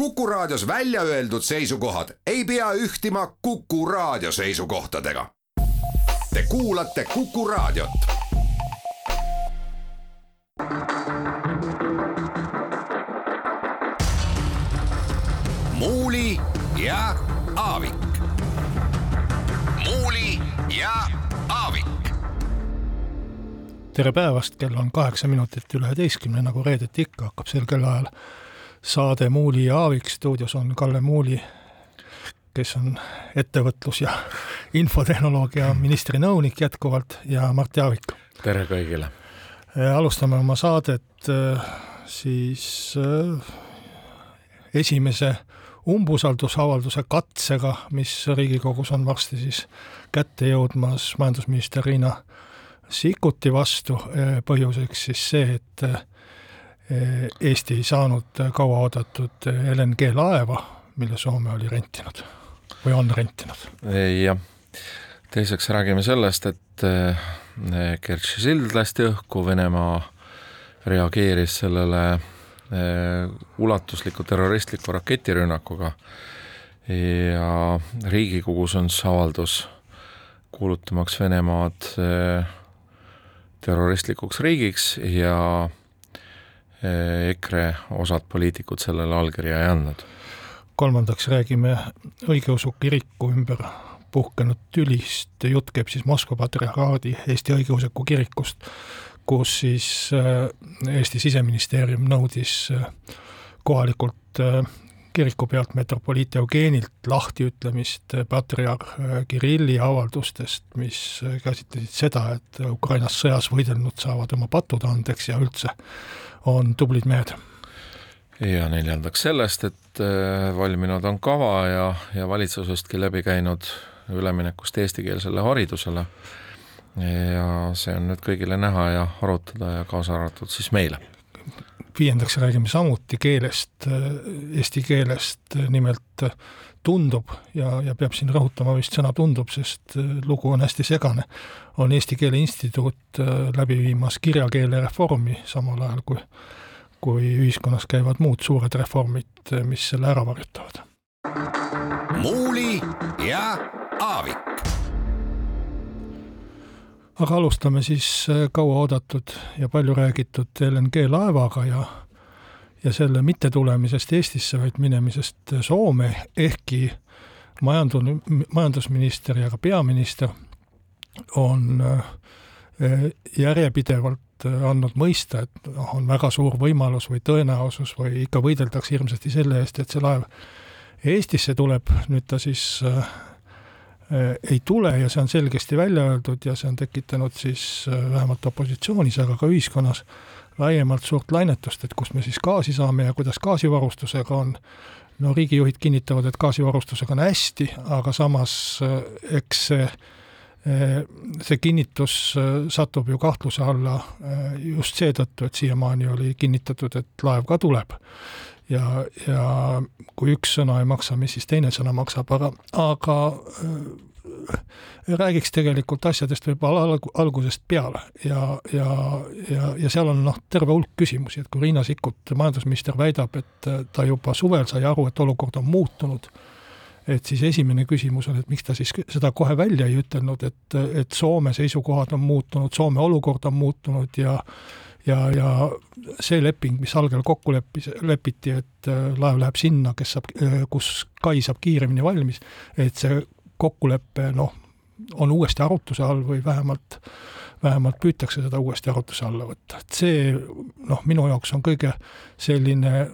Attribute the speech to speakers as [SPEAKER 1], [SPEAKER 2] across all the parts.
[SPEAKER 1] Kuku Raadios välja öeldud seisukohad ei pea ühtima Kuku Raadio seisukohtadega. Te kuulate Kuku Raadiot. muuli ja Aavik. muuli ja Aavik
[SPEAKER 2] tere päevast, kell on kaheksa minutit üle üheteistkümne, nagu reedeti ikka hakkab sel kellaajal saade Muuli ja Aavik, stuudios on Kalle Muuli, kes on ettevõtlus- ja infotehnoloogia ministri nõunik jätkuvalt ja Mart Jaavik.
[SPEAKER 3] tere kõigile!
[SPEAKER 2] alustame oma saadet äh, siis äh, esimese umbusaldusavalduse katsega, mis Riigikogus on varsti siis kätte jõudmas majandusminister Riina Sikkuti vastu, põhjuseks siis see, et Eesti ei saanud kauaoodatud LNG laeva, mille Soome oli rentinud või on rentinud.
[SPEAKER 3] jah, teiseks räägime sellest, et eh, Kertši sild lasti õhku, Venemaa reageeris sellele ulatusliku terroristliku raketirünnakuga ja Riigikogus on siis avaldus kuulutamaks Venemaad terroristlikuks riigiks ja eh, EKRE osad poliitikud sellele allkirja ei andnud.
[SPEAKER 2] kolmandaks räägime õigeusu kiriku ümber puhkenud tülist, jutt käib siis Moskva patriarhaadi Eesti õigeusu kirikust, kus siis eh, Eesti siseministeerium nõudis eh, kohalikult kiriku pealt metropoliit Eugenilt lahtiütlemist patriarh Kirilli avaldustest, mis käsitlesid seda, et Ukrainas sõjas võidelnud saavad oma patud andeks ja üldse on tublid mehed.
[SPEAKER 3] ja neljandaks sellest, et äh, valminud on kava ja, ja valitsusestki läbi käinud üleminekust eestikeelsele haridusele ja see on nüüd kõigile näha ja arutada ja kaasa arvatud siis meile
[SPEAKER 2] viiendaks räägime samuti keelest, eesti keelest, nimelt tundub ja, ja peab siin rõhutama vist sõna tundub, sest lugu on hästi segane, on Eesti Keele Instituut läbi viimas kirjakeele reformi, samal ajal kui, kui ühiskonnas käivad muud suured reformid, mis selle ära varjutavad.
[SPEAKER 1] muuli ja Aavik
[SPEAKER 2] aga alustame siis äh, kauaoodatud ja palju räägitud LNG laevaga ja ja selle mittetulemisest Eestisse, vaid minemisest Soome, ehkki majandus, majandusminister ja ka peaminister on äh, järjepidevalt äh, andnud mõista, et noh, on väga suur võimalus või tõenäosus või ikka võideldakse hirmsasti selle eest, et see laev Eestisse tuleb, nüüd ta siis äh, Äh, ei tule ja see on selgesti välja öeldud ja see on tekitanud siis äh, vähemalt opositsioonis, aga ka ühiskonnas laiemalt suurt lainetust, et kust me siis gaasi saame ja kuidas gaasivarustusega on. no riigijuhid kinnitavad, et gaasivarustusega on hästi, aga samas äh, eks see see kinnitus satub ju kahtluse alla just seetõttu, et siiamaani oli kinnitatud, et laev ka tuleb ja, ja kui üks sõna ei maksa, mis siis teine sõna maksab, aga, aga äh, räägiks tegelikult asjadest võib-olla alg-, algusest peale. Ja, ja, ja, ja seal on noh, terve hulk küsimusi, et kui Riina Sikkut, majandusminister, väidab, et äh, ta juba suvel sai aru, et olukord on muutunud, et siis esimene küsimus on, et miks ta siis seda kohe välja ei ütelnud, et, et Soome seisukohad on muutunud, Soome olukord on muutunud ja ja, ja see leping, mis algel kokku leppis, lepiti, et äh, laev läheb sinna, kes saab, äh, kus kai saab kiiremini valmis, et see kokkulepe noh, on uuesti arutluse all või vähemalt, vähemalt püütakse seda uuesti arutluse alla võtta, et see noh, minu jaoks on kõige selline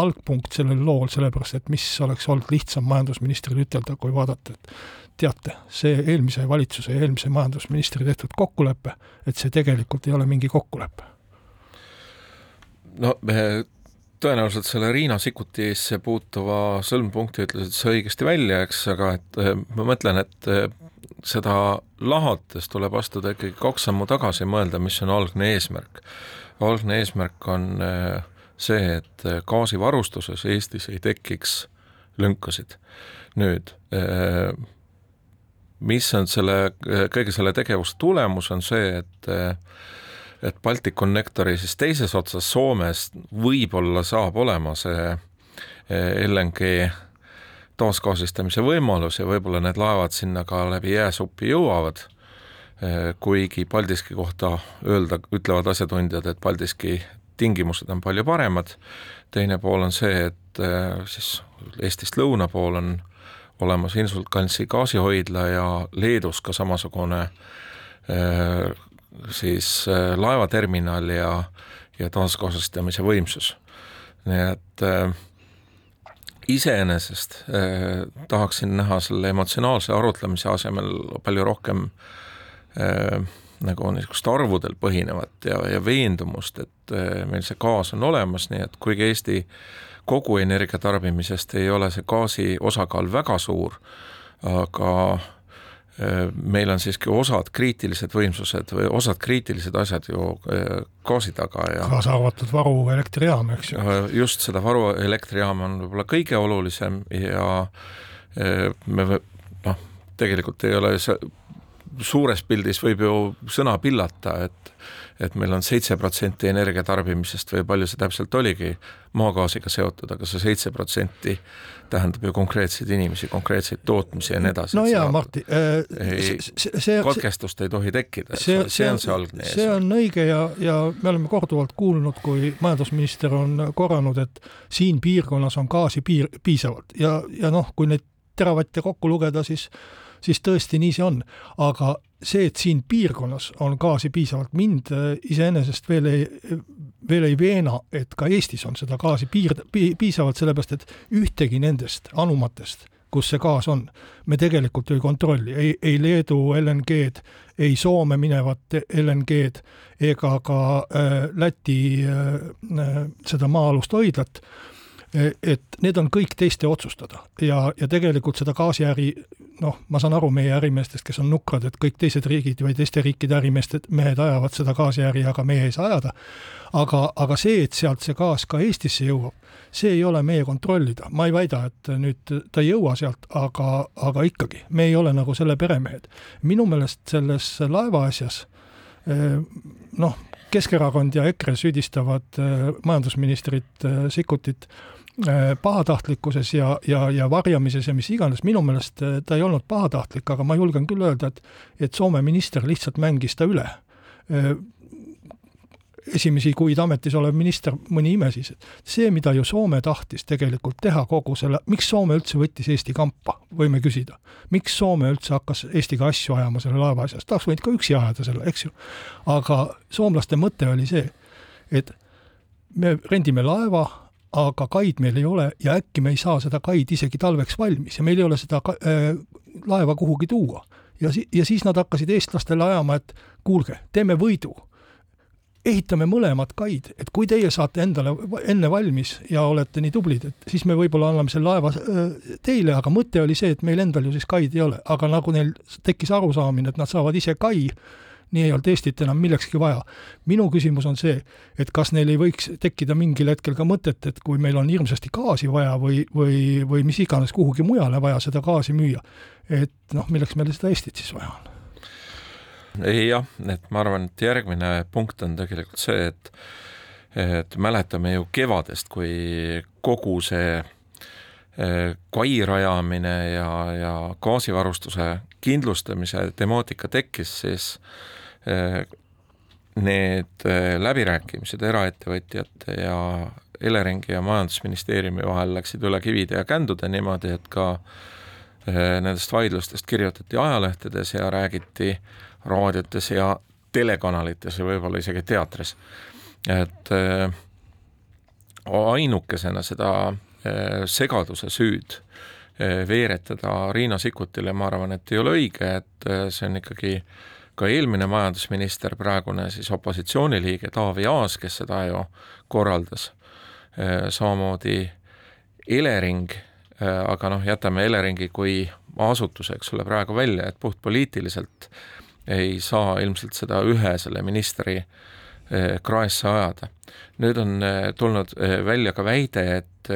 [SPEAKER 2] algpunkt sellel lool, sellepärast et mis oleks olnud lihtsam majandusministril ütelda, kui vaadata, et teate, see eelmise valitsuse ja eelmise majandusministri tehtud kokkulepe, et see tegelikult ei ole mingi kokkulepe
[SPEAKER 3] no me tõenäoliselt selle Riina Sikkutisse puutuva sõlmpunkti ütlesid sa õigesti välja, eks, aga et eh, ma mõtlen, et eh, seda lahates tuleb astuda ikkagi kaks sammu tagasi ja mõelda, mis on algne eesmärk. algne eesmärk on eh, see, et gaasivarustuses Eestis ei tekiks lünkasid. nüüd, mis on selle, kõige selle tegevuse tulemus, on see, et et Balticconnectori siis teises otsas Soomes võib-olla saab olema see LNG taasgaasistamise võimalus ja võib-olla need laevad sinna ka läbi jääsupi jõuavad, kuigi Paldiski kohta öelda, ütlevad asjatundjad, et Paldiski tingimused on palju paremad, teine pool on see, et siis Eestist lõuna pool on olemas Insulkansi gaasihoidla ja Leedus ka samasugune siis laevaterminal ja, ja taasgaasistamise võimsus. nii et äh, iseenesest äh, tahaksin näha selle emotsionaalse arutlemise asemel palju rohkem äh, nagu niisugust arvudel põhinevat ja, ja veendumust, et äh, meil see gaas on olemas, nii et kuigi Eesti kogu energiatarbimisest ei ole see gaasi osakaal väga suur, aga Äh, meil on siiski osad kriitilised võimsused või osad kriitilised asjad ju äh, gaasi taga ja
[SPEAKER 2] kaasa arvatud varuelektrijaam, eks ju.
[SPEAKER 3] Äh, just seda varuelektrijaama on võib-olla kõige olulisem ja me noh, tegelikult ei ole see suures pildis võib ju sõna pillata, et et meil on seitse protsenti energia tarbimisest või palju see täpselt oligi maagaasiga seotud, aga see seitse protsenti tähendab ju konkreetseid inimesi, konkreetseid tootmisi ja nii edasi.
[SPEAKER 2] no jaa, Martti äh,,
[SPEAKER 3] katkestust ei tohi tekkida, see, see, see on see algne
[SPEAKER 2] eesmärk. see on õige ja, ja me oleme korduvalt kuulnud, kui majandusminister on korranud, et siin piirkonnas on gaasi piir, piisavalt ja, ja noh, kui neid teravatte kokku lugeda, siis siis tõesti nii see on. aga see, et siin piirkonnas on gaasi piisavalt, mind äh, iseenesest veel ei, veel ei veena, et ka Eestis on seda gaasi piir, piisavalt, sellepärast et ühtegi nendest anumatest, kus see gaas on, me tegelikult ju ei kontrolli, ei, ei Leedu LNG-d, ei Soome minevat LNG-d ega ka äh, Läti äh, äh, seda maa-alust hoidlat et need on kõik teiste otsustada ja, ja tegelikult seda gaasiäri noh, ma saan aru meie ärimeestest, kes on nukrad, et kõik teised riigid või teiste riikide ärimeested, mehed ajavad seda gaasiäri, aga meie ei saa ajada. aga, aga see, et sealt see gaas ka Eestisse jõuab, see ei ole meie kontrollida, ma ei väida, et nüüd ta ei jõua sealt, aga, aga ikkagi, me ei ole nagu selle peremehed. minu meelest selles laeva asjas eh, noh, Keskerakond ja EKRE süüdistavad eh, majandusministrit eh, Sikkutit pahatahtlikkuses ja, ja, ja varjamises ja mis iganes, minu meelest äh, ta ei olnud pahatahtlik, aga ma julgen küll öelda, et et Soome minister lihtsalt mängis ta üle. Äh, esimesi kuid ametis olev minister, mõni ime siis, et see, mida ju Soome tahtis tegelikult teha kogu selle, miks Soome üldse võttis Eesti kampa, võime küsida. miks Soome üldse hakkas Eestiga asju ajama selle laeva asjas, ta oleks võinud ka üksi ajada selle, eks ju. aga soomlaste mõte oli see, et me rendime laeva aga kaid meil ei ole ja äkki me ei saa seda kaid isegi talveks valmis ja meil ei ole seda äh, laeva kuhugi tuua. ja si-, ja siis nad hakkasid eestlastele ajama, et kuulge, teeme võidu. ehitame mõlemad kaid, et kui teie saate endale enne valmis ja olete nii tublid, et siis me võib-olla anname selle laeva äh, teile, aga mõte oli see, et meil endal ju siis kaid ei ole, aga nagu neil tekkis arusaamine, et nad saavad ise kai nii ei olnud Eestit enam millekski vaja. minu küsimus on see, et kas neil ei võiks tekkida mingil hetkel ka mõtet, et kui meil on hirmsasti gaasi vaja või, või, või mis iganes kuhugi mujale vaja seda gaasi müüa, et noh, milleks meil seda Eestit siis vaja on?
[SPEAKER 3] jah, et ma arvan, et järgmine punkt on tegelikult see, et et mäletame ju kevadest, kui kogu see eh, kai rajamine ja, ja gaasivarustuse kindlustamise temaatika tekkis, siis need äh, läbirääkimised eraettevõtjate ja Eleringi ja Majandusministeeriumi vahel läksid üle kivide ja kändude niimoodi, et ka äh, nendest vaidlustest kirjutati ajalehtedes ja räägiti raadiotes ja telekanalites ja võib-olla isegi teatris. et äh, ainukesena seda segaduse süüd veeretada Riina Sikkutile, ma arvan, et ei ole õige, et see on ikkagi äh, ka eelmine majandusminister, praegune siis opositsiooniliige Taavi Aas, kes seda ju korraldas, äh, samamoodi Elering, äh, aga noh, jätame Eleringi kui asutuse, eks ole, praegu välja, et puhtpoliitiliselt ei saa ilmselt seda ühe selle ministri äh, kraesse ajada. nüüd on tulnud välja ka väide, et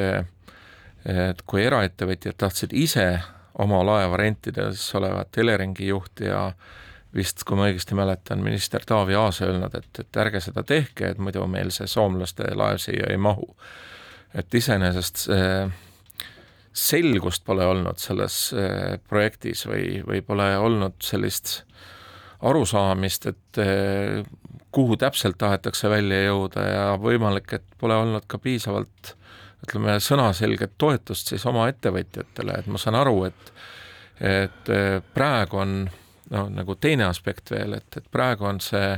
[SPEAKER 3] et kui eraettevõtjad tahtsid ise oma laeva rentida, siis olevat Eleringi juht ja äh, vist, kui ma õigesti mäletan, minister Taavi Aas öelnud, et, et ärge seda tehke, et muidu meil see soomlaste laev siia ei mahu. et iseenesest selgust pole olnud selles projektis või, või pole olnud sellist arusaamist, et kuhu täpselt tahetakse välja jõuda ja võimalik, et pole olnud ka piisavalt ütleme, sõnaselget toetust siis oma ettevõtjatele, et ma saan aru, et et praegu on noh, nagu teine aspekt veel, et, et praegu on see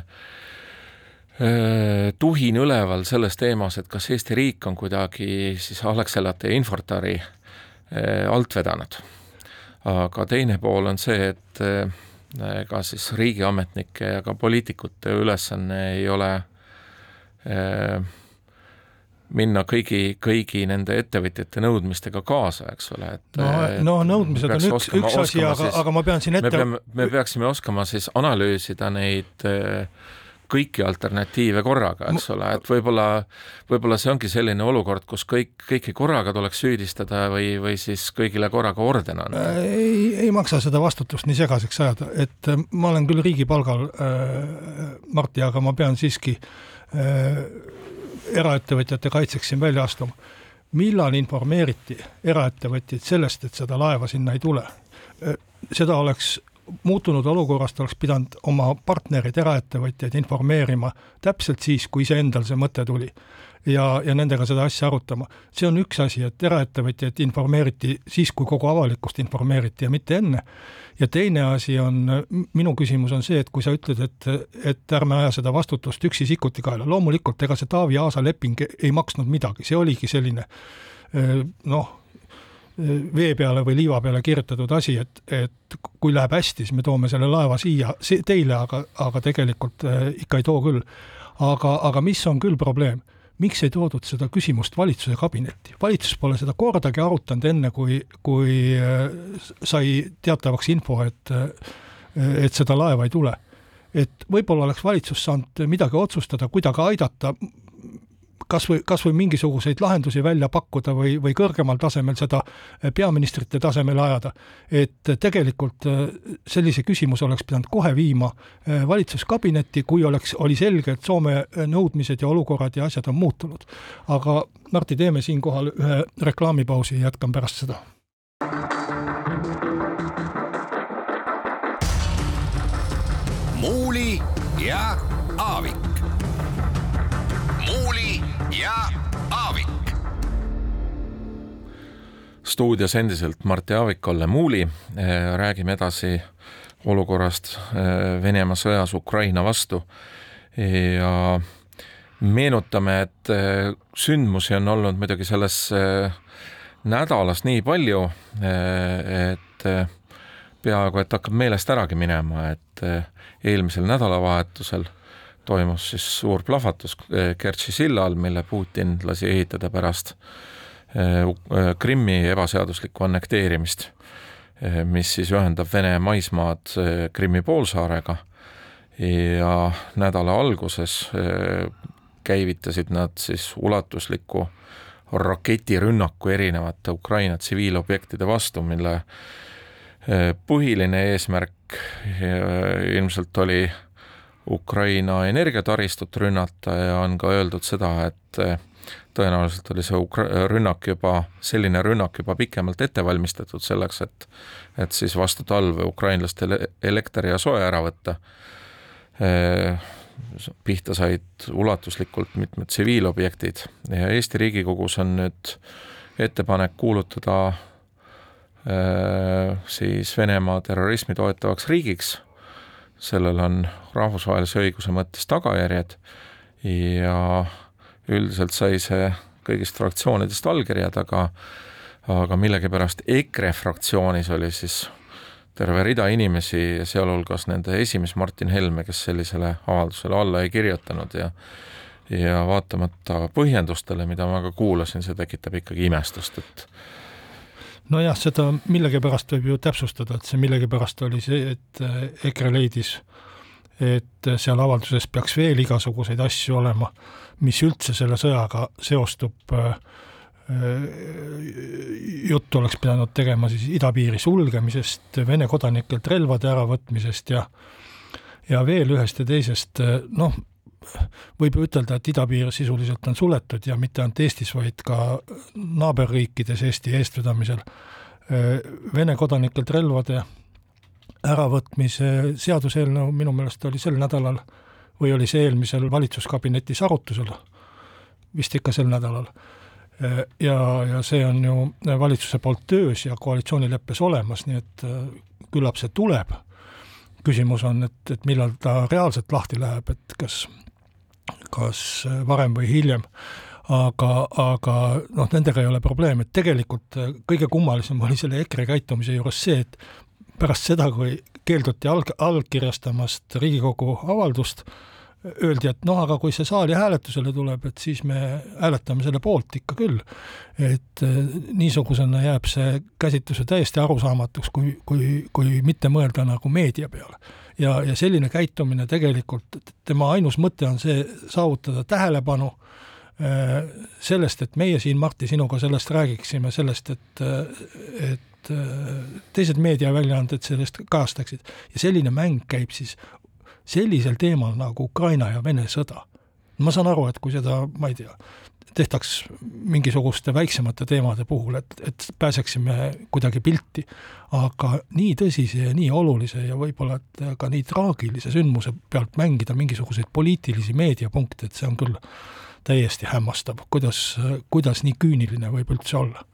[SPEAKER 3] tuhin üleval selles teemas, et kas Eesti riik on kuidagi siis Alexelate ja Infortari alt vedanud. aga teine pool on see, et ega siis riigiametnike ja ka poliitikute ülesanne ei ole äh, minna kõigi, kõigi nende ettevõtjate nõudmistega kaasa, eks ole, et
[SPEAKER 2] no, no nõudmised on üks, üks asi, aga, aga ma pean siin ette
[SPEAKER 3] me peame, me peaksime oskama siis analüüsida neid kõiki alternatiive korraga, eks ole, et võib-olla, võib-olla see ongi selline olukord, kus kõik, kõiki korraga tuleks süüdistada või, või siis kõigile korraga orden anda?
[SPEAKER 2] ei, ei maksa seda vastutust nii segaseks ajada, et ma olen küll riigi palgal äh,, Marti, aga ma pean siiski äh, eraettevõtjate kaitseks siin välja astuma. millal informeeriti eraettevõtjaid sellest, et seda laeva sinna ei tule? seda oleks muutunud olukorrast oleks pidanud oma partnerid, eraettevõtjaid informeerima täpselt siis, kui iseendal see mõte tuli. Ja, ja nendega seda asja arutama. see on üks asi, et eraettevõtjaid informeeriti siis, kui kogu avalikkust informeeriti ja mitte enne. Ja teine asi on, minu küsimus on see, et kui sa ütled, et, et ärme aja seda vastutust üksi Sikkuti kaela, loomulikult ega see Taavi Aasa leping ei maksnud midagi, see oligi selline noh, vee peale või liiva peale kirjutatud asi, et, et kui läheb hästi, siis me toome selle laeva siia. Teile, aga, aga tegelikult ikka ei too küll. aga, aga mis on küll probleem miks ei toodud seda küsimust valitsuse kabinetti? valitsus pole seda kordagi arutanud enne, kui, kui äh, sai teatavaks info, et äh, et seda laeva ei tule. et võib-olla oleks valitsus saanud midagi otsustada, kuidagi aidata, kas või, kas või mingisuguseid lahendusi välja pakkuda või, või kõrgemal tasemel seda peaministrite tasemele ajada. et tegelikult äh, sellise küsimuse oleks pidanud kohe viima valitsuskabinetti, kui oleks, oli selge, et Soome nõudmised ja olukorrad ja asjad on muutunud. aga Martti, teeme siinkohal ühe reklaamipausi ja jätkan pärast seda.
[SPEAKER 3] Stuudios endiselt Martti Aavik, Olle Muuli, äh, räägime edasi olukorrast äh, Venemaa sõjas Ukraina vastu. Ja meenutame, et äh, sündmusi on olnud muidugi selles nädalas nii palju, et peaaegu et hakkab meelest äragi minema, et eelmisel nädalavahetusel toimus siis suur plahvatus eh, Kertši silla all, mille Putin lasi ehitada pärast eh, eh, Krimmi ebaseaduslikku annekteerimist, mis siis ühendab Vene maismaad Krimmi poolsaarega. Ja nädala alguses käivitasid nad siis ulatusliku raketirünnaku erinevate Ukraina tsiviilobjektide vastu, mille põhiline eesmärk ilmselt oli Ukraina energiataristut rünnata ja on ka öeldud seda, et eh, tõenäoliselt oli see rünnak juba, selline rünnak juba pikemalt ette valmistatud selleks, et et siis vastu talve ukrainlastele elekter ja soe ära võtta. Pihta said ulatuslikult mitmed tsiviilobjektid ja Eesti Riigikogus on nüüd ettepanek kuulutada siis Venemaa terrorismi toetavaks riigiks sellel on rahvusvahelise õiguse mõttes tagajärjed ja üldiselt sai see kõigist fraktsioonidest allkirjad, aga aga millegipärast EKRE fraktsioonis oli siis terve rida inimesi, sealhulgas nende esimees Martin Helme, kes sellisele avaldusele alla ei kirjutanud ja ja vaatamata põhjendustele, mida ma ka kuulasin, see tekitab ikkagi imestust, et
[SPEAKER 2] nojah, seda millegipärast võib ju täpsustada, et see millegipärast oli see, et äh, EKRE leidis, et seal avalduses peaks veel igasuguseid asju olema, mis üldse selle sõjaga seostub. Äh, äh, juttu oleks pidanud tegema siis idapiiri sulgemisest, Vene kodanikelt relvade äravõtmisest ja ja veel ühest ja teisest, noh, võib ju ütelda, et idapiir sisuliselt on suletud ja mitte ainult Eestis, vaid ka naaberriikides Eesti eestvedamisel Vene kodanikelt relvade äravõtmise seaduseelnõu minu meelest oli sel nädalal või oli see eelmisel valitsuskabinetis arutusel, vist ikka sel nädalal. ja, ja see on ju valitsuse poolt töös ja koalitsioonileppes olemas, nii et küllap see tuleb. küsimus on, et, et millal ta reaalselt lahti läheb, et kas, kas varem või hiljem aga, aga noh, nendega ei ole probleemi, et tegelikult kõige kummalisem oli selle EKRE käitumise juures see, et pärast seda, kui keelduti alg-, allkirjastamast Riigikogu avaldust, öeldi, et noh, aga kui see saali hääletusele tuleb, et siis me hääletame selle poolt ikka küll. et eh, niisugusena jääb see käsitluse täiesti arusaamatuks, kui, kui, kui mitte mõelda nagu meedia peale. ja, ja selline käitumine tegelikult, tema ainus mõte on see, saavutada tähelepanu eh, sellest, et meie siin, Martti, sinuga sellest räägiksime, sellest, et, et et äh, teised meediaväljaanded sellest kajastaksid. ja selline mäng käib siis sellisel teemal nagu Ukraina ja Vene sõda. ma saan aru, et kui seda, ma ei tea, tehtaks mingisuguste väiksemate teemade puhul, et, et pääseksime kuidagi pilti, aga nii tõsise ja nii olulise ja võib-olla et ka nii traagilise sündmuse pealt mängida mingisuguseid poliitilisi meediapunkte, et see on küll täiesti hämmastav, kuidas, kuidas nii küüniline võib üldse olla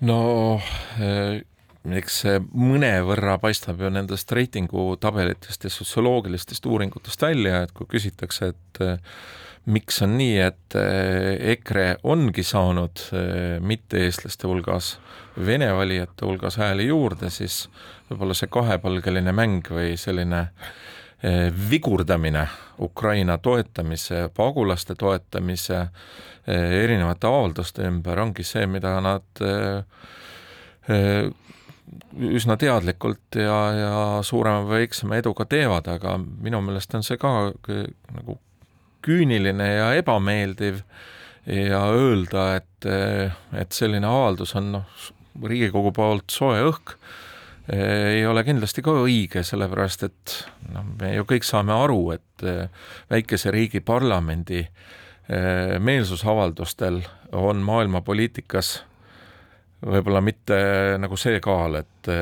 [SPEAKER 3] no eks see mõnevõrra paistab ju nendest reitingutabelitest ja sotsioloogilistest uuringutest välja, et kui küsitakse, et eh, miks on nii, et eh, EKRE ongi saanud mitte-eestlaste hulgas, vene valijate hulgas hääli juurde, siis võib-olla see kahepalgeline mäng või selline vigurdamine Ukraina toetamise, pagulaste toetamise Eh, erinevate avalduste ümber ongi see, mida nad eh, eh, üsna teadlikult ja, ja suurema või väiksema eduga teevad, aga minu meelest on see ka nagu küüniline ja ebameeldiv ja öelda, et, et selline avaldus on noh, Riigikogu poolt soe õhk, ei ole kindlasti ka õige, sellepärast et noh, me ju kõik saame aru, et väikese riigi parlamendi Äh, meelsusavaldustel on maailma poliitikas võib-olla mitte nagu see kaal, et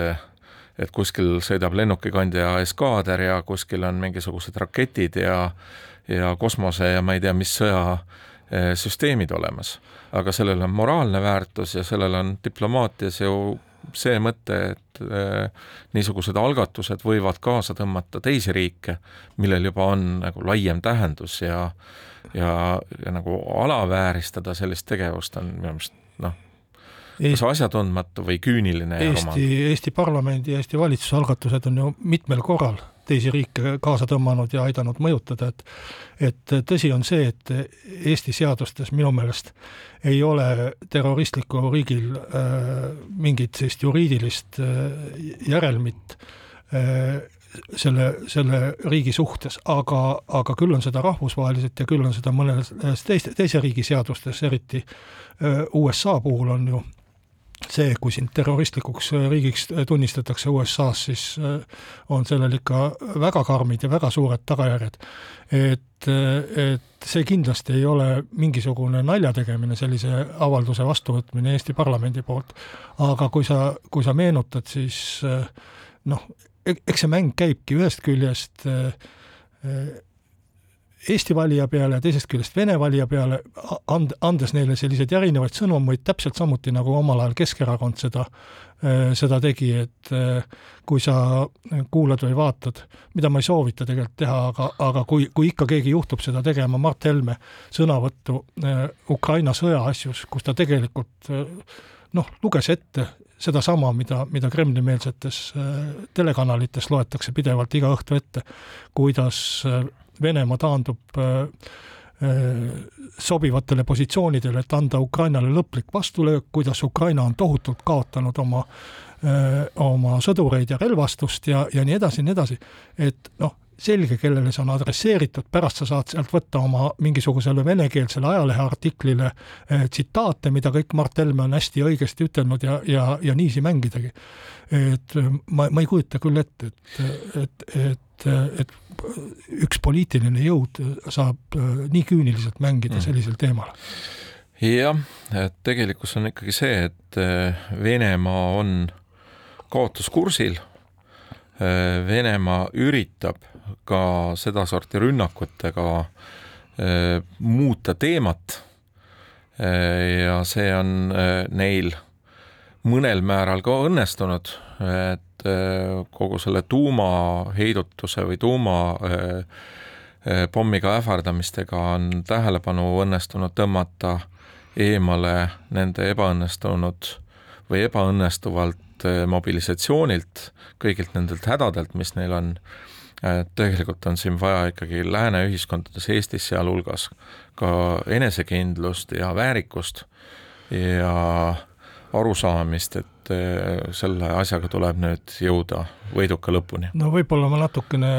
[SPEAKER 3] et kuskil sõidab lennukikandja eskaader ja kuskil on mingisugused raketid ja ja kosmose ja ma ei tea, mis sõjasüsteemid olemas. aga sellel on moraalne väärtus ja sellel on diplomaatias ju see mõte, et äh, niisugused algatused võivad kaasa tõmmata teisi riike, millel juba on nagu laiem tähendus ja ja, ja nagu alavääristada sellist tegevust on minu meelest noh, kas asjatundmatu või küüniline
[SPEAKER 2] Eesti, Eesti parlamendi ja Eesti valitsuse algatused on ju mitmel korral teisi riike kaasa tõmmanud ja aidanud mõjutada, et et tõsi on see, et Eesti seadustes minu meelest ei ole terroristlikul riigil äh, mingit sellist juriidilist äh, järelmit äh, selle, selle riigi suhtes, aga, aga küll on seda rahvusvaheliselt ja küll on seda mõnes teiste, teise riigi seadustes, eriti USA puhul on ju see, kui sind terroristlikuks riigiks tunnistatakse USA-s, siis on sellel ikka väga karmid ja väga suured tagajärjed. et, et see kindlasti ei ole mingisugune naljategemine, sellise avalduse vastuvõtmine Eesti parlamendi poolt, aga kui sa, kui sa meenutad, siis noh, eks see mäng käibki ühest küljest äh, äh, Eesti valija peale ja teisest küljest Vene valija peale, and-, andes neile selliseid erinevaid sõnumeid, täpselt samuti nagu omal ajal Keskerakond seda, äh, seda tegi, et kui sa kuulad või vaatad, mida ma ei soovita tegelikult teha, aga, aga kui, kui ikka keegi juhtub seda tegema, Mart Helme sõnavõttu Ukraina sõja asjus, kus ta tegelikult noh, luges ette sedasama, mida, mida Kremli-meelsetes äh, telekanalites loetakse pidevalt iga õhtu ette, kuidas äh, Venemaa taandub äh, sobivatele positsioonidele, et anda Ukrainale lõplik vastulöök, kuidas Ukraina on tohutult kaotanud oma, oma sõdureid ja relvastust ja, ja nii edasi ja nii edasi. et noh, selge, kellele see on adresseeritud, pärast sa saad sealt võtta oma mingisugusele venekeelsele ajalehe artiklile tsitaate, mida kõik Mart Helme on hästi õigesti ütelnud ja, ja, ja niiviisi mängidagi. et ma, ma ei kujuta küll ette, et, et, et et, et üks poliitiline jõud saab nii küüniliselt mängida mm. sellisel teemal?
[SPEAKER 3] jah, et tegelikkus on ikkagi see, et Venemaa on kaotuskursil. Venemaa üritab ka sedasorti rünnakutega muuta teemat ja see on neil mõnel määral ka õnnestunud, et äh, kogu selle tuumaheidutuse või tuumapommiga äh, ähvardamistega on tähelepanu õnnestunud tõmmata eemale nende ebaõnnestunud või ebaõnnestuvalt äh, mobilisatsioonilt, kõigilt nendelt hädadelt, mis neil on. tegelikult on siin vaja ikkagi lääne ühiskondades, Eestis sealhulgas, ka enesekindlust ja väärikust ja arusaamist, et eh, selle asjaga tuleb nüüd jõuda võiduka lõpuni?
[SPEAKER 2] no võib-olla ma natukene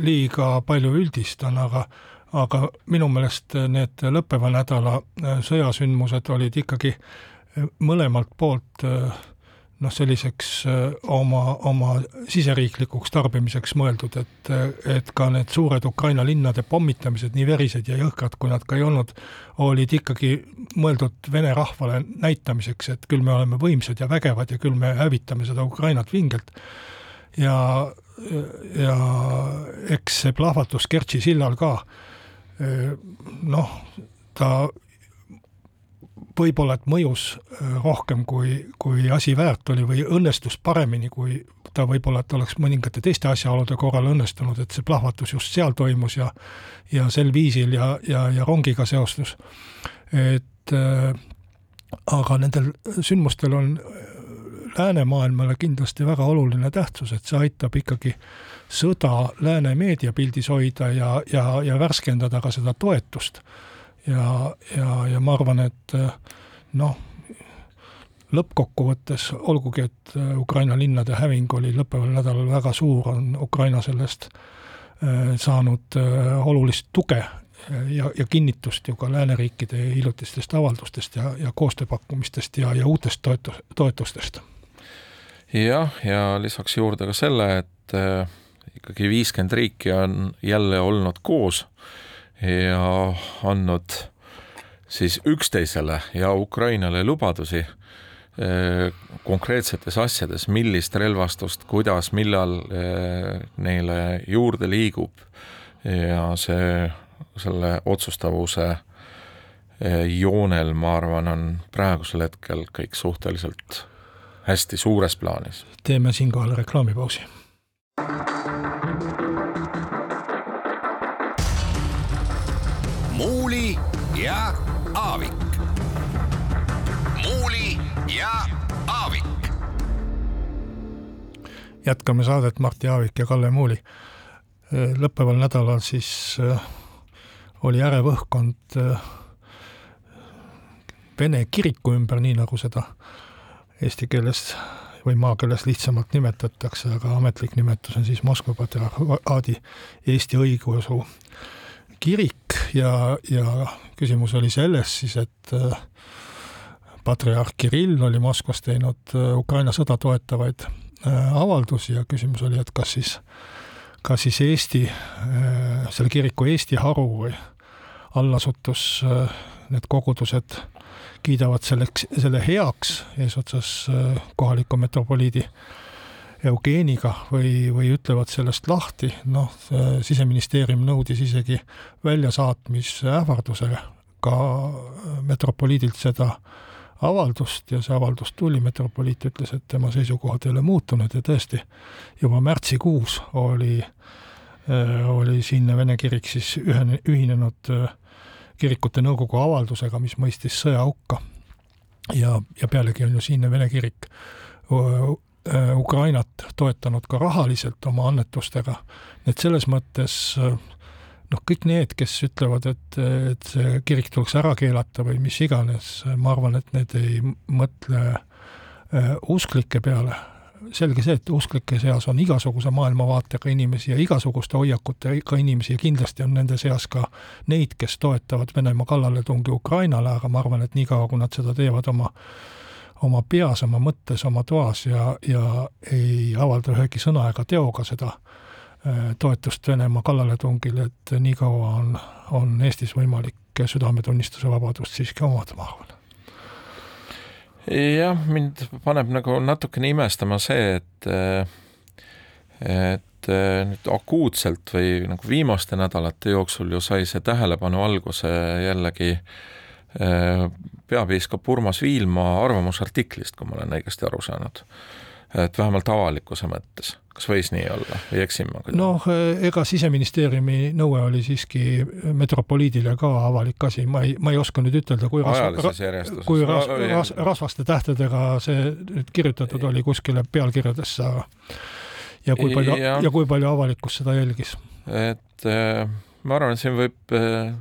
[SPEAKER 2] liiga palju üldistan, aga aga minu meelest need lõppeva nädala eh, sõjasündmused olid ikkagi eh, mõlemalt poolt äh, noh, selliseks äh, oma, oma siseriiklikuks tarbimiseks mõeldud, et, et ka need suured Ukraina linnade pommitamised, nii verised ja jõhkrad, kui nad ka ei olnud, olid ikkagi mõeldud vene rahvale näitamiseks, et küll me oleme võimsad ja vägevad ja küll me hävitame seda Ukrainat vingelt. ja, ja eks see plahvatus Kertši sillal ka, noh, ta võib-olla et mõjus äh, rohkem, kui, kui asi väärt oli või õnnestus paremini, kui ta võib-olla, et oleks mõningate teiste asjaolude korral õnnestunud, et see plahvatus just seal toimus ja ja sel viisil ja, ja, ja rongiga seostus. et äh, aga nendel sündmustel on äh, läänemaailmale kindlasti väga oluline tähtsus, et see aitab ikkagi sõda lääne meediapildis hoida ja, ja, ja värskendada ka seda toetust ja, ja, ja ma arvan, et eh, noh, lõppkokkuvõttes, olgugi et eh, Ukraina linnade häving oli lõppeval nädalal väga suur, on Ukraina sellest eh, saanud olulist tuge ja, ja kinnitust ju ka lääneriikide hiljutistest avaldustest ja, ja koostööpakkumistest ja, ja uutest toetus, toetustest.
[SPEAKER 3] jah, ja lisaks juurde ka selle, et ikkagi viiskümmend riiki on jälle olnud koos ja andnud siis üksteisele ja Ukrainale lubadusi eh, konkreetsetes asjades, millist relvastust, kuidas, millal eh, neile juurde liigub ja see, selle otsustavuse eh, joonel, ma arvan, on praegusel hetkel kõik suhteliselt hästi suures plaanis.
[SPEAKER 2] teeme siinkohal reklaamipausi jätkame saadet Martti Aavik ja Kalle Muuli. lõppeval nädalal siis äh, oli ärev õhkkond äh, Vene kiriku ümber, nii nagu seda eesti keeles või maakeeles lihtsamalt nimetatakse, aga ametlik nimetus on siis Moskva patriarhaadi Eesti õigeusu kirik ja, ja küsimus oli selles siis, et äh, patriarh Kirill oli Moskvas teinud Ukraina sõda toetavaid äh, avaldusi ja küsimus oli, et kas siis, kas siis Eesti, selle kiriku Eesti haru või allasutus, need kogudused kiidavad selleks, selle heaks eesotsas kohaliku metropoliidi eugeeniga või, või ütlevad sellest lahti, noh, siseministeerium nõudis isegi väljasaatmise ähvardusega ka metropoliidilt seda avaldust ja see avaldus tuli, metropoliit ütles, et tema seisukohad ei ole muutunud ja tõesti, juba märtsikuus oli, oli siinne vene kirik siis ühene, ühinenud kirikute nõukogu avaldusega, mis mõistis sõja hukka. ja, ja pealegi on ju siinne vene kirik Äh, Ukrainat toetanud ka rahaliselt oma annetustega, et selles mõttes äh, noh, kõik need, kes ütlevad, et, et see kirik tuleks ära keelata või mis iganes, ma arvan, et need ei mõtle äh, usklike peale. selge see, et usklike seas on igasuguse maailmavaatega inimesi ja igasuguste hoiakutega inimesi ja kindlasti on nende seas ka neid, kes toetavad Venemaa kallaletungi Ukrainale, aga ma arvan, et niikaua, kui nad seda teevad oma oma peas, oma mõttes, oma toas ja, ja ei avalda ühegi sõna ega teoga seda toetust Venemaa kallaletungile, et niikaua on, on Eestis võimalik südametunnistuse vabadust siiski omada, ma arvan
[SPEAKER 3] jah, mind paneb nagu natukene imestama see, et et nüüd akuutselt või nagu viimaste nädalate jooksul ju sai see tähelepanu alguse jällegi peapiiskop Urmas Viilma arvamusartiklist, kui ma olen õigesti aru saanud. Et vähemalt avalikkuse mõttes. Kas võis nii olla või eksin ma
[SPEAKER 2] noh, ega Siseministeeriumi nõue oli siiski metropoliidile ka avalik asi, ma ei, ma ei oska nüüd ütelda, kui rasva, kui ras, ras, rasvaste tähtedega see nüüd kirjutatud oli kuskile pealkirjadesse, aga ja kui palju, ja kui palju avalikkus seda jälgis?
[SPEAKER 3] et äh, ma arvan, et siin võib äh,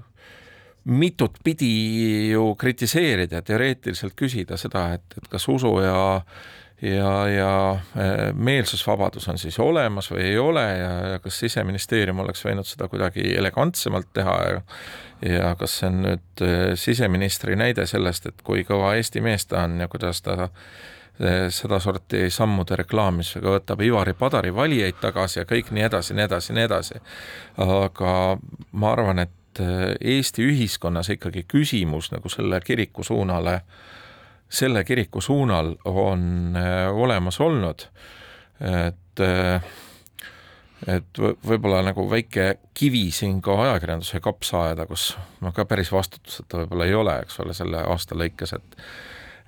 [SPEAKER 3] mitut pidi ju kritiseerida, teoreetiliselt küsida seda, et, et kas usu ja ja, ja äh, meelsusvabadus on siis olemas või ei ole ja, ja kas siseministeerium oleks võinud seda kuidagi elegantsemalt teha ja ja kas see on nüüd äh, siseministri näide sellest, et kui kõva Eesti mees ta on ja kuidas ta äh, sedasorti sammude reklaamisega võtab Ivari Padari valijaid tagasi ja kõik nii edasi, nii edasi, nii edasi. aga ma arvan, et Eesti ühiskonnas ikkagi küsimus nagu selle kiriku suunale äh, selle kiriku suunal on äh, olemas olnud, et äh, et võib-olla nagu väike kivi siin ka ajakirjanduse kapsaaeda, kus ma ka päris vastutuseta võib-olla ei ole, eks ole, selle aasta lõikes, et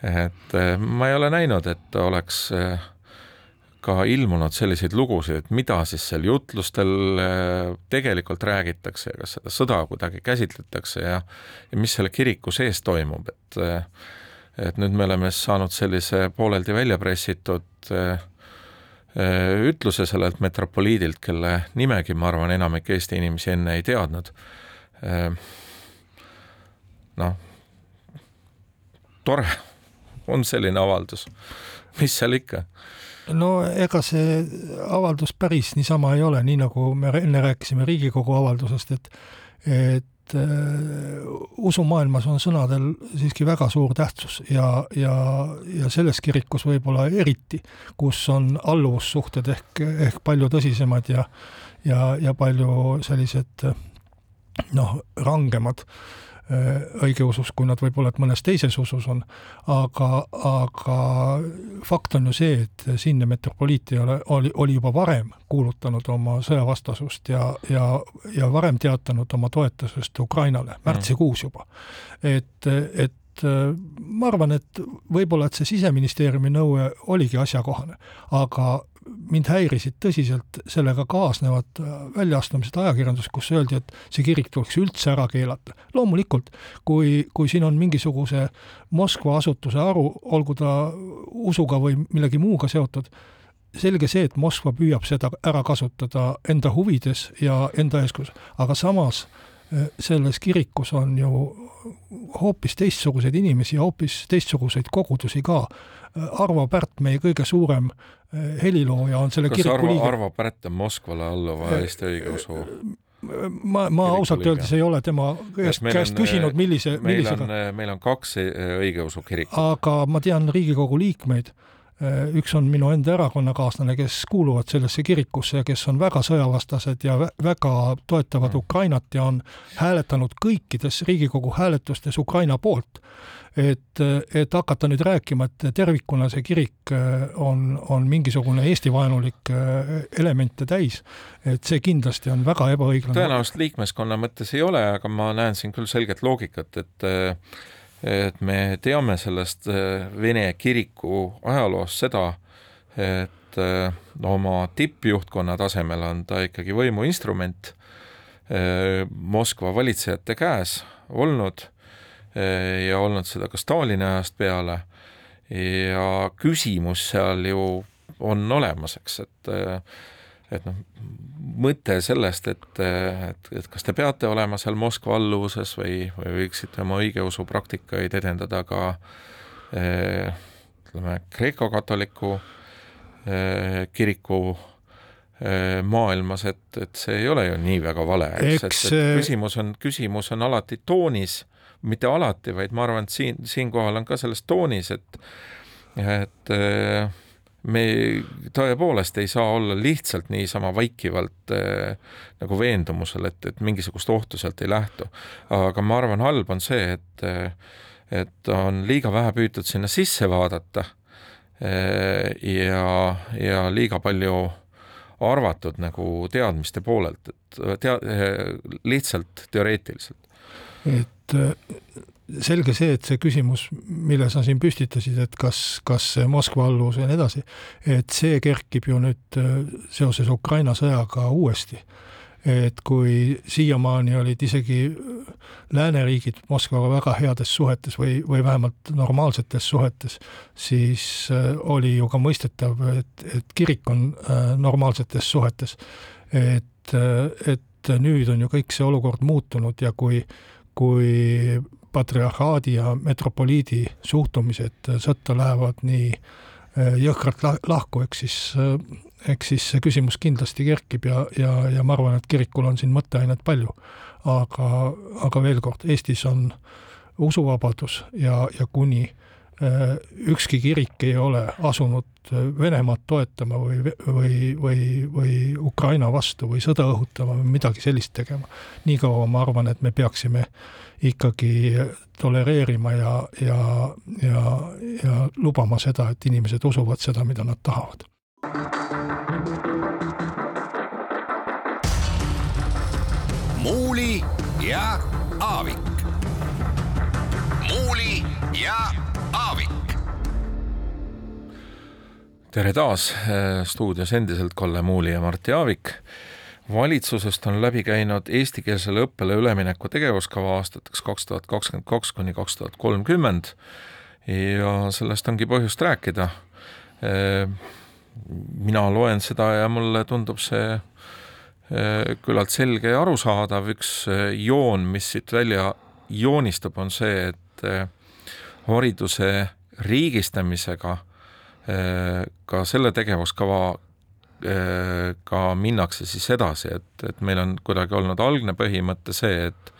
[SPEAKER 3] et äh, ma ei ole näinud, et oleks ka ilmunud selliseid lugusid, et mida siis seal jutlustel tegelikult räägitakse ja kas seda sõda kuidagi käsitletakse ja ja mis selle kiriku sees toimub, et et nüüd me oleme saanud sellise pooleldi välja pressitud äh, äh, ütluse sellelt metropoliidilt, kelle nimegi, ma arvan, enamik Eesti inimesi enne ei teadnud. Äh, noh, tore on selline avaldus, mis seal ikka
[SPEAKER 2] no ega see avaldus päris niisama ei ole, nii nagu me enne rääkisime Riigikogu avaldusest, et et et äh, usumaailmas on sõnadel siiski väga suur tähtsus ja, ja, ja selles kirikus võib-olla eriti, kus on alluvussuhted ehk, ehk palju tõsisemad ja ja, ja palju sellised noh, rangemad õigeusus, kui nad võib-olla, et mõnes teises usus on, aga, aga fakt on ju see, et siinne metropoliit ei ole, oli, oli juba varem kuulutanud oma sõjavastasust ja, ja, ja varem teatanud oma toetusest Ukrainale, märtsikuus juba. et, et ma arvan, et võib-olla, et see Siseministeeriumi nõue oligi asjakohane, aga mind häirisid tõsiselt sellega kaasnevad äh, väljaastumised ajakirjanduses, kus öeldi, et see kirik tuleks üldse ära keelata. loomulikult, kui, kui siin on mingisuguse Moskva asutuse aru, olgu ta usuga või millegi muuga seotud, selge see, et Moskva püüab seda ära kasutada enda huvides ja enda eeskujuks, aga samas äh, selles kirikus on ju hoopis teistsuguseid inimesi ja hoopis teistsuguseid kogudusi ka Arvo Pärt, meie kõige suurem eh, helilooja, on selle
[SPEAKER 3] kas kiriku liige. Arvo Pärt on Moskvale alluva eh, Eesti õigeusu
[SPEAKER 2] ma, ma ausalt öeldes ei ole tema käest, käest küsinud, millise, millisega.
[SPEAKER 3] meil on kaks eh, õigeusu kirikut.
[SPEAKER 2] aga ma tean Riigikogu liikmeid, üks on minu enda erakonnakaaslane, kes kuuluvad sellesse kirikusse ja kes on väga sõjavastased ja väga toetavad mm. Ukrainat ja on hääletanud kõikides Riigikogu hääletustes Ukraina poolt et, et hakata nüüd rääkima, et tervikuna see kirik äh, on, on mingisugune Eesti-vaenulik äh, elemente täis, et see kindlasti on väga ebaõiglane.
[SPEAKER 3] tõenäoliselt liikmeskonna mõttes ei ole, aga ma näen siin küll selget loogikat, et et me teame sellest äh, Vene kiriku ajaloost seda, et oma tippjuhtkonna tasemel on ta ikkagi võimuinstrument Moskva valitsejate käes olnud ja olnud seda ka Stalini ajast peale. Ja küsimus seal ju on olemas, eks, et et noh, mõte sellest, et, et, et kas te peate olema seal Moskva alluvuses või, või võiksite oma õigeusu praktikaid edendada ka eh, ütleme, Kreeka-katoliku kiriku maailmas, et, et see ei ole ju nii väga vale, eks, et, et küsimus on, küsimus on alati toonis mitte alati, vaid ma arvan, et siin, siinkohal on ka selles toonis, et et me tõepoolest ei saa olla lihtsalt niisama vaikivalt äh, nagu veendumusel, et, et mingisugust ohtu sealt ei lähtu. aga ma arvan, halb on see, et, et on liiga vähe püütud sinna sisse vaadata äh, ja, ja liiga palju arvatud nagu teadmiste poolelt, et tea-, lihtsalt teoreetiliselt.
[SPEAKER 2] et selge see, et see küsimus, mille sa siin püstitasid, et kas, kas Moskva alluvus ja nii edasi, et see kerkib ju nüüd äh, seoses Ukraina sõjaga uuesti. et kui siiamaani olid isegi lääneriigid Moskvaga väga heades suhetes või, või vähemalt normaalsetes suhetes, siis äh, oli ju ka mõistetav, et, et kirik on äh, normaalsetes suhetes. et, et nüüd on ju kõik see olukord muutunud ja kui, kui patriarhaadi ja metropoliidi suhtumised sõtta lähevad nii äh, jõhkralt lahku, eks siis, eks siis see küsimus kindlasti kerkib ja, ja, ja ma arvan, et kirikul on siin mõtteainet palju. aga, aga veel kord, Eestis on usuvabadus ja, ja kuni äh, ükski kirik ei ole asunud Venemaad toetama või, või, või, või Ukraina vastu või sõda õhutama või midagi sellist tegema. niikaua ma arvan, et me peaksime ikkagi tolereerima ja, ja, ja, ja lubama seda, et inimesed usuvad seda, mida nad tahavad.
[SPEAKER 1] muuli ja Aavik. muuli ja Aavik.
[SPEAKER 3] tere taas, stuudios endiselt Kalle Muuli ja Martti Aavik valitsusest on läbi käinud eestikeelsele õppele ülemineku tegevuskava aastateks kaks tuhat kakskümmend kaks kuni kaks tuhat kolmkümmend ja sellest ongi põhjust rääkida. mina loen seda ja mulle tundub see küllalt selge ja arusaadav, üks joon, mis siit välja joonistub, on see, et hariduse riigistamisega ka selle tegevuskava ka minnakse siis edasi, et, et meil on kuidagi olnud algne põhimõte see, et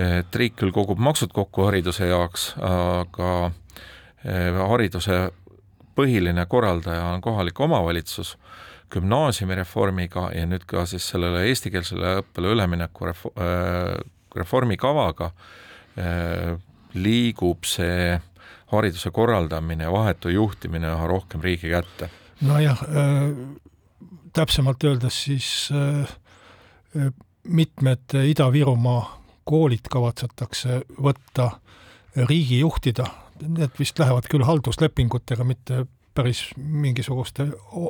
[SPEAKER 3] et riik küll kogub maksud kokku hariduse jaoks, aga eh, hariduse põhiline korraldaja on kohalik omavalitsus, gümnaasiumireformiga ja nüüd ka siis sellele eestikeelsele õppele ülemineku eh, reformikavaga eh, liigub see hariduse korraldamine ja vahetu juhtimine üha rohkem riigi kätte.
[SPEAKER 2] nojah, täpsemalt öeldes siis äh, äh, mitmed Ida-Virumaa koolid kavatsetakse võtta riigi juhtida, need vist lähevad küll halduslepingutega, mitte päris mingisuguste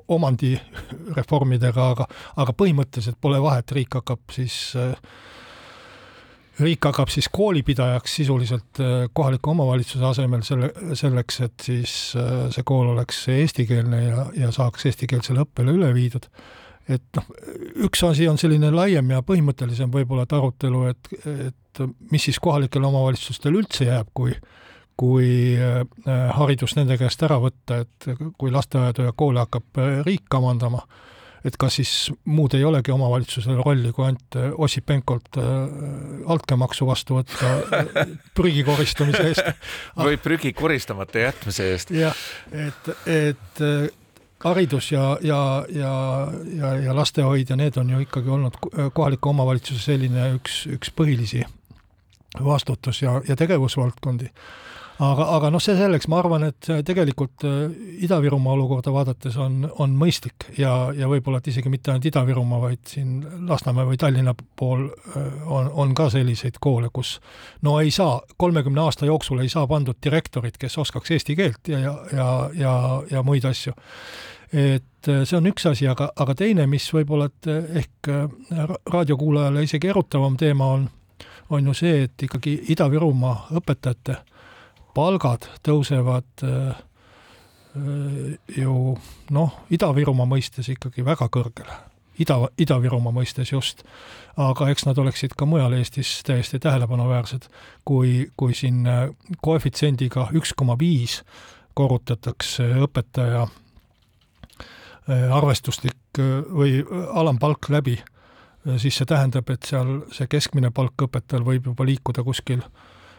[SPEAKER 2] omandireformidega, aga, aga põhimõtteliselt pole vahet, riik hakkab siis äh, riik hakkab siis koolipidajaks sisuliselt kohaliku omavalitsuse asemel selle, selleks, et siis see kool oleks eestikeelne ja, ja saaks eestikeelsele õppele üle viidud. et noh, üks asi on selline laiem ja põhimõttelisem võib-olla, et arutelu, et, et mis siis kohalikele omavalitsustele üldse jääb, kui kui haridus nende käest ära võtta, et kui lasteaedu ja koole hakkab riik kamandama et kas siis muud ei olegi omavalitsusel rolli, kui ainult äh, Ossipenkolt äh, altkäemaksu vastu võtta äh, prügi koristamise eest
[SPEAKER 3] või prügi koristamata jätmise eest.
[SPEAKER 2] jah, et, et haridus ja, ja, ja, ja, ja lastehoid ja need on ju ikkagi olnud kohaliku omavalitsuse selline üks, üks põhilisi vastutus ja, ja tegevusvaldkondi aga, aga noh, see selleks, ma arvan, et tegelikult äh, Ida-Virumaa olukorda vaadates on, on mõistlik ja, ja võib-olla et isegi mitte ainult Ida-Virumaa, vaid siin Lasnamäe või Tallinna pool äh, on, on ka selliseid koole, kus no ei saa, kolmekümne aasta jooksul ei saa pandud direktorit, kes oskaks eesti keelt ja, ja, ja, ja, ja muid asju. Et äh, see on üks asi, aga, aga teine, mis võib-olla, et ehk raadiokuulajale isegi erutavam teema on, on ju see, et ikkagi Ida-Virumaa õpetajate palgad tõusevad äh, äh, ju noh, Ida-Virumaa mõistes ikkagi väga kõrgele. Ida, Ida-Virumaa mõistes just, aga eks nad oleksid ka mujal Eestis täiesti tähelepanuväärsed, kui, kui siin äh, koefitsiendiga üks koma viis korrutatakse õpetaja arvestuslik või alampalk läbi, siis see tähendab, et seal see keskmine palk õpetajal võib juba liikuda kuskil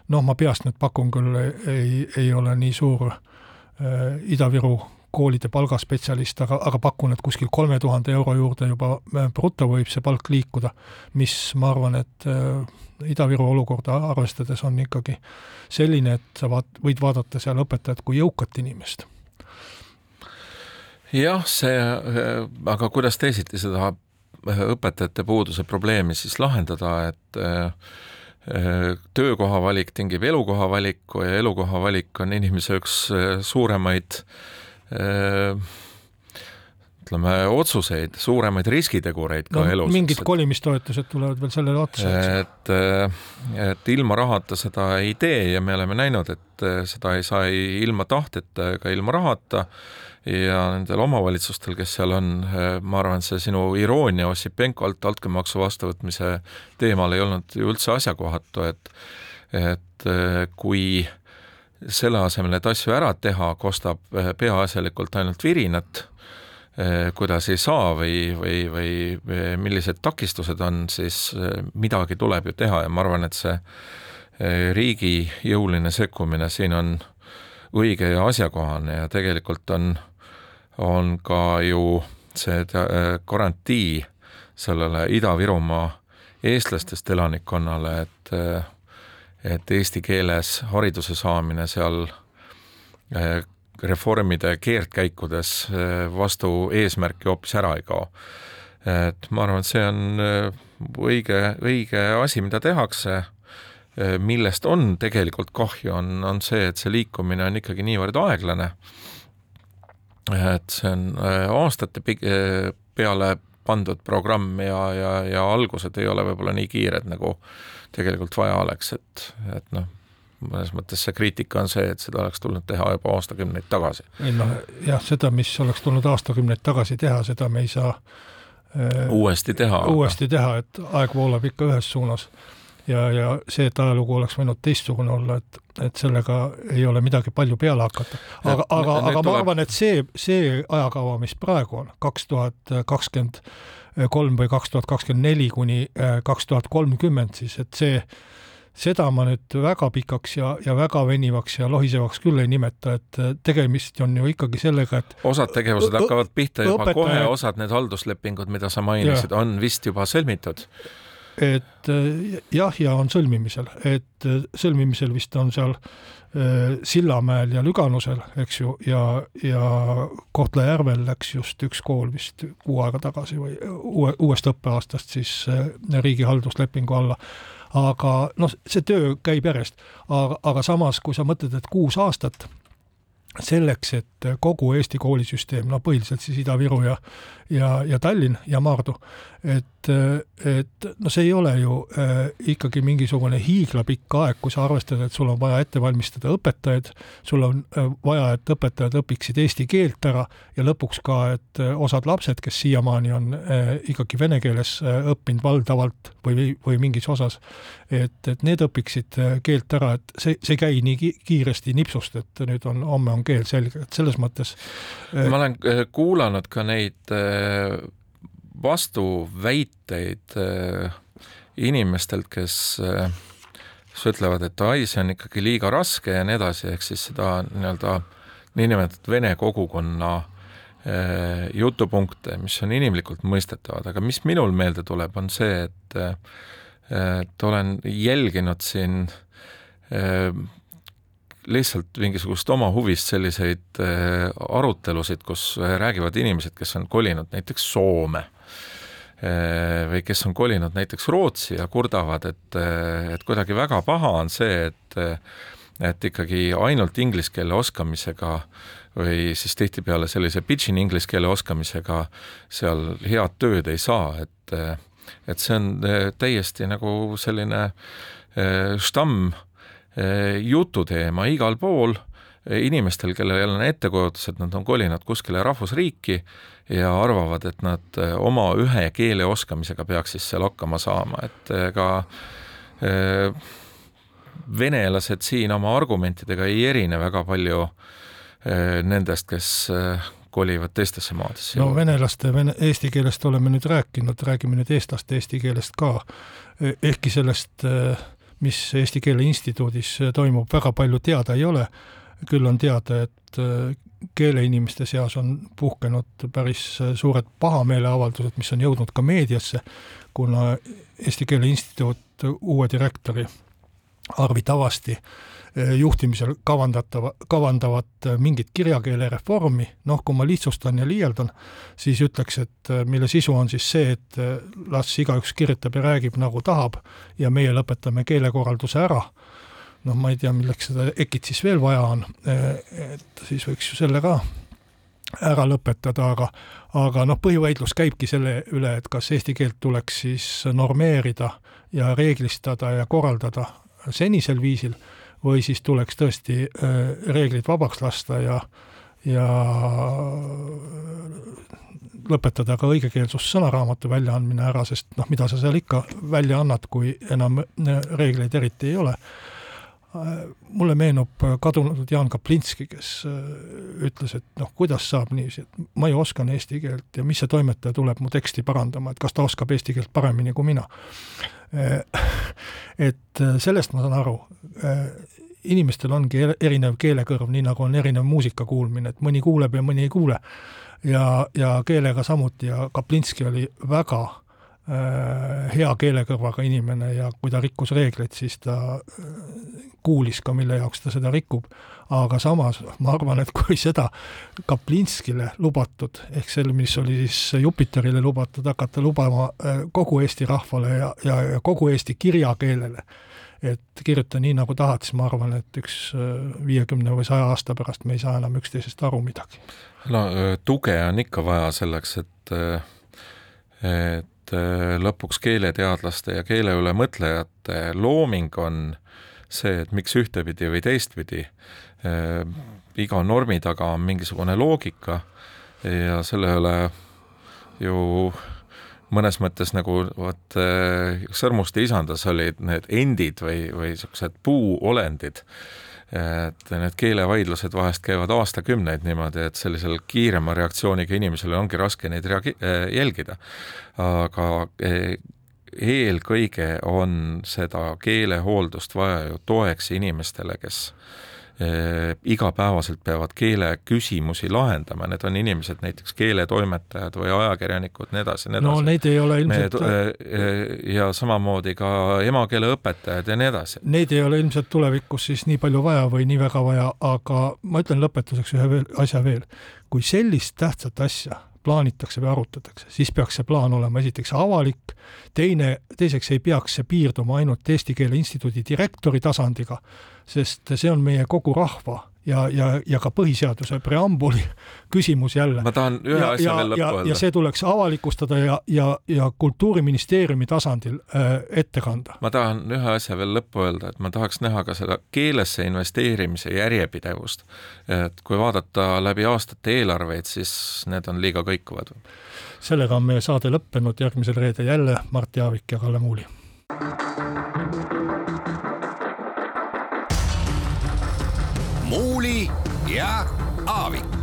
[SPEAKER 2] noh, ma peast nüüd pakun küll, ei, ei ole nii suur äh, Ida-Viru koolide palgaspetsialist, aga, aga pakun, et kuskil kolme tuhande euro juurde juba bruto võib see palk liikuda, mis ma arvan, et Ida-Viru olukorda arvestades on ikkagi selline, et sa vaat-, võid vaadata seal õpetajat kui jõukat inimest.
[SPEAKER 3] Jah, see, aga kuidas teisiti seda õpetajate puuduse probleemi siis lahendada, et töökoha valik tingib elukoha valiku ja elukoha valik on inimese üks suuremaid ütleme, otsuseid, suuremaid riskitegureid ka no, elus.
[SPEAKER 2] mingid kolimistoetused tulevad veel sellele otsa,
[SPEAKER 3] et, et ilma rahata seda ei tee ja me oleme näinud, et seda ei saa ei ilma tahteta ega ilma rahata ja nendel omavalitsustel, kes seal on, ma arvan, see sinu iroonia Ossipenko alt altkäemaksu vastuvõtmise teemal ei olnud ju üldse asjakohatu, et et kui selle asemel, et asju ära teha, kostab peaasjalikult ainult virinat, kuidas ei saa või, või, või millised takistused on, siis midagi tuleb ju teha ja ma arvan, et see riigi jõuline sekkumine siin on õige ja asjakohane ja tegelikult on äh, on ka ju see äh, garantii sellele Ida-Virumaa eestlastest elanikkonnale, et äh, et eesti keeles hariduse saamine seal äh, reformide keerdkäikudes vastu eesmärki hoopis ära ei kao. et ma arvan, et see on õige, õige asi, mida tehakse, millest on tegelikult kahju, on, on see, et see liikumine on ikkagi niivõrd aeglane et see on äh, aastate äh, peale pandud programm ja, ja, ja algused ei ole võib-olla nii kiired, nagu tegelikult vaja oleks, et, et noh, mõnes mõttes see kriitika on see, et seda oleks tulnud teha juba aastakümneid tagasi.
[SPEAKER 2] ei noh, jah, seda, mis oleks tulnud aastakümneid tagasi teha, seda me ei saa
[SPEAKER 3] äh, uuesti teha.
[SPEAKER 2] uuesti aga... teha, et aeg voolab ikka ühes suunas ja, ja see, et ajalugu oleks võinud teistsugune olla, et, et sellega ei ole midagi palju peale hakata. aga, aga, aga ma arvan, et see, see ajakava, mis praegu on, kaks tuhat kakskümmend kolm või kaks tuhat kakskümmend neli kuni äh, kaks tuhat kolmkümmend siis, et see, seda ma nüüd väga pikaks ja, ja väga venivaks ja lohisevaks küll ei nimeta, et äh, tegemist on ju ikkagi sellega, et
[SPEAKER 3] osad tegevused hakkavad pihta juba õpetaja... kohe, osad need halduslepingud, mida sa mainisid, on vist juba sõlmitud
[SPEAKER 2] et eh, jah, ja on sõlmimisel, et eh, sõlmimisel vist on seal eh, Sillamäel ja Lüganusel, eks ju, ja, ja Kohtla-Järvel läks just üks kool vist kuu aega tagasi või uue, uuest õppeaastast siis riigi halduslepingu alla. aga noh, see töö käib järjest, aga, aga samas, kui sa mõtled, et kuus aastat selleks, et kogu Eesti koolisüsteem, no põhiliselt siis Ida-Viru ja, ja, ja Tallinn ja Maardu, et, et no see ei ole ju äh, ikkagi mingisugune hiiglapikk aeg, kui sa arvestad, et sul on vaja ette valmistada õpetajaid, sul on äh, vaja, et õpetajad õpiksid eesti keelt ära ja lõpuks ka, et äh, osad lapsed, kes siiamaani on äh, ikkagi vene keeles äh, õppinud valdavalt või, või mingis osas, et, et need õpiksid äh, keelt ära, et see, see ei käi nii kiiresti nipsust, et nüüd on, homme on keel selge, et selles mõttes
[SPEAKER 3] äh, ma olen äh, kuulanud ka neid äh, vastuväiteid äh, inimestelt, kes äh, kes ütlevad, et ai, see on ikkagi liiga raske ja nii edasi, ehk siis seda nii-öelda niinimetatud vene kogukonna äh, jutupunkte, mis on inimlikult mõistetavad, aga mis minul meelde tuleb, on see, et et olen jälginud siin lihtsalt mingisugust oma huvist selliseid arutelusid, kus räägivad inimesed, kes on kolinud näiteks Soome või kes on kolinud näiteks Rootsi ja kurdavad, et, äh, et kuidagi väga paha on see, et äh, et ikkagi ainult inglise keele oskamisega või siis tihtipeale sellise pidžin inglise keele oskamisega seal head tööd ei saa, et et see on täiesti nagu selline stamm jututeema igal pool inimestel, kellel on ettekujutus, et nad on kolinud kuskile rahvusriiki ja arvavad, et nad eh, oma ühe keele oskamisega peaks siis seal hakkama saama, et ega eh, venelased siin oma argumentidega ei erine väga palju eh, nendest, kes kolivad teistesse maadesse.
[SPEAKER 2] no venelaste vene, eesti keelest oleme nüüd rääkinud, räägime nüüd eestlaste eesti keelest ka, ehkki sellest, mis Eesti Keele Instituudis toimub, väga palju teada ei ole küll on teada, et äh, keeleinimeste seas on puhkenud päris suured pahameeleavaldused, mis on jõudnud ka meediasse, kuna Eesti Keele Instituut uue direktori Arvi Tavasti juhtimisel kavandatava, kavandavad mingit kirjakeele reformi, noh, kui ma lihtsustan ja liialdan, siis ütleks, et mille sisu on siis see, et las igaüks kirjutab ja räägib nagu tahab ja meie lõpetame keelekorralduse ära noh, ma ei tea, milleks seda EKit siis veel vaja on, et siis võiks ju selle ka ära lõpetada, aga aga noh, põhivaidlus käibki selle üle, et kas eesti keelt tuleks siis normeerida ja reeglistada ja korraldada senisel viisil või siis tuleks tõesti äh, reeglid vabaks lasta ja ja lõpetada ka õigekeelsus sõnaraamatu väljaandmine ära, sest noh, mida sa seal ikka välja annad, kui enam äh, reegleid eriti ei ole mulle meenub kadunud Jaan Kaplinski, kes äh, ütles, et noh, kuidas saab niiviisi, et ma ju oskan eesti keelt ja mis see toimetaja tuleb mu teksti parandama, et kas ta oskab eesti keelt paremini kui mina. Äh, et äh, sellest ma saan aru, inimestel ongi erinev keelekõrv, nii nagu on erinev muusika kuulmine, et mõni kuuleb ja mõni ei kuule. ja, ja keelega samuti ja Kaplinski oli väga Äh, hea keelekõrvaga inimene ja kui ta rikkus reegleid, siis ta äh, kuulis ka, mille jaoks ta seda rikub. aga samas ma arvan, et kui seda Kaplinskile lubatud, ehk selle, mis oli siis Jupiterile lubatud, hakata lubama äh, kogu Eesti rahvale ja, ja, ja kogu Eesti kirjakeelele, et kirjuta nii, nagu tahad, siis ma arvan, et üks viiekümne või saja aasta pärast me ei saa enam üksteisest aru midagi.
[SPEAKER 3] no tuge on ikka vaja selleks, et et et äh, lõpuks keeleteadlaste ja keele üle mõtlejate looming on see, et miks ühtepidi või teistpidi. Äh, iga normi taga on mingisugune loogika ja selle üle ju mõnes mõttes nagu vot äh, Sõrmuste isandas olid need endid või, või niisugused puuolendid et need keelevaidlused vahest käivad aastakümneid niimoodi, et sellisel kiirema reaktsiooniga inimesel ongi raske neid reagi-, äh, jälgida. aga e, eelkõige on seda keelehooldust vaja ju toeks inimestele, kes igapäevaselt peavad keeleküsimusi lahendama, need on inimesed, näiteks keeletoimetajad või ajakirjanikud, nii edasi, nii edasi.
[SPEAKER 2] no neid ei ole ilmselt
[SPEAKER 3] Me, äh, äh, ja samamoodi ka emakeeleõpetajad ja nii edasi.
[SPEAKER 2] Neid ei ole ilmselt tulevikus siis nii palju vaja või nii väga vaja, aga ma ütlen lõpetuseks ühe veel, asja veel. kui sellist tähtsat asja plaanitakse või arutatakse, siis peaks see plaan olema esiteks avalik, teine, teiseks ei peaks see piirduma ainult Eesti Keele Instituudi direktori tasandiga, sest see on meie kogu rahva ja, ja, ja ka põhiseaduse preambuli küsimus jälle.
[SPEAKER 3] ma tahan ühe
[SPEAKER 2] ja,
[SPEAKER 3] asja
[SPEAKER 2] ja,
[SPEAKER 3] veel lõppu öelda.
[SPEAKER 2] ja see tuleks avalikustada ja, ja, ja Kultuuriministeeriumi tasandil äh, ette kanda.
[SPEAKER 3] ma tahan ühe asja veel lõppu öelda, et ma tahaks näha ka seda keelesse investeerimise järjepidevust. et kui vaadata läbi aastate eelarveid, siis need on liiga kõikuvad.
[SPEAKER 2] sellega on meie saade lõppenud, järgmisel reedel jälle Mart Jaavik ja Kalle Muuli.
[SPEAKER 1] Muuli ja Aavik.